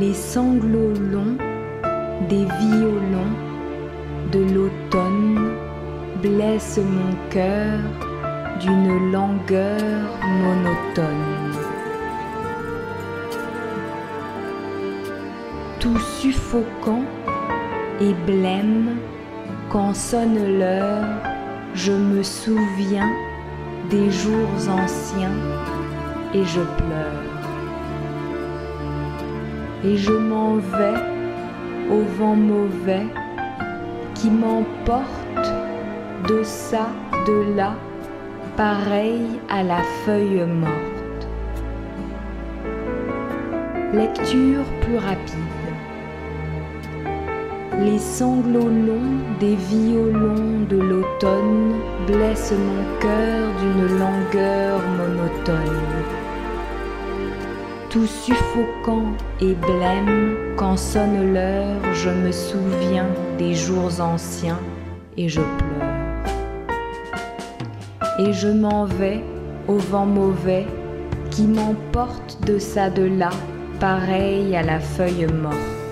les sanglots longs des violons de l'automne blessent mon cœur d'une langueur monotone. Tout suffocant et blême, quand sonne l'heure, je me souviens des jours anciens et je pleure. Et je m'en vais au vent mauvais qui m'emporte de ça, de là, pareil à la feuille morte. Lecture plus rapide. Les sanglots longs des violons de l'automne blessent mon cœur d'une langueur monotone. Tout suffocant et blême, quand sonne l'heure, je me souviens des jours anciens et je pleure. Et je m'en vais au vent mauvais qui m'emporte de ça de là, pareil à la feuille morte.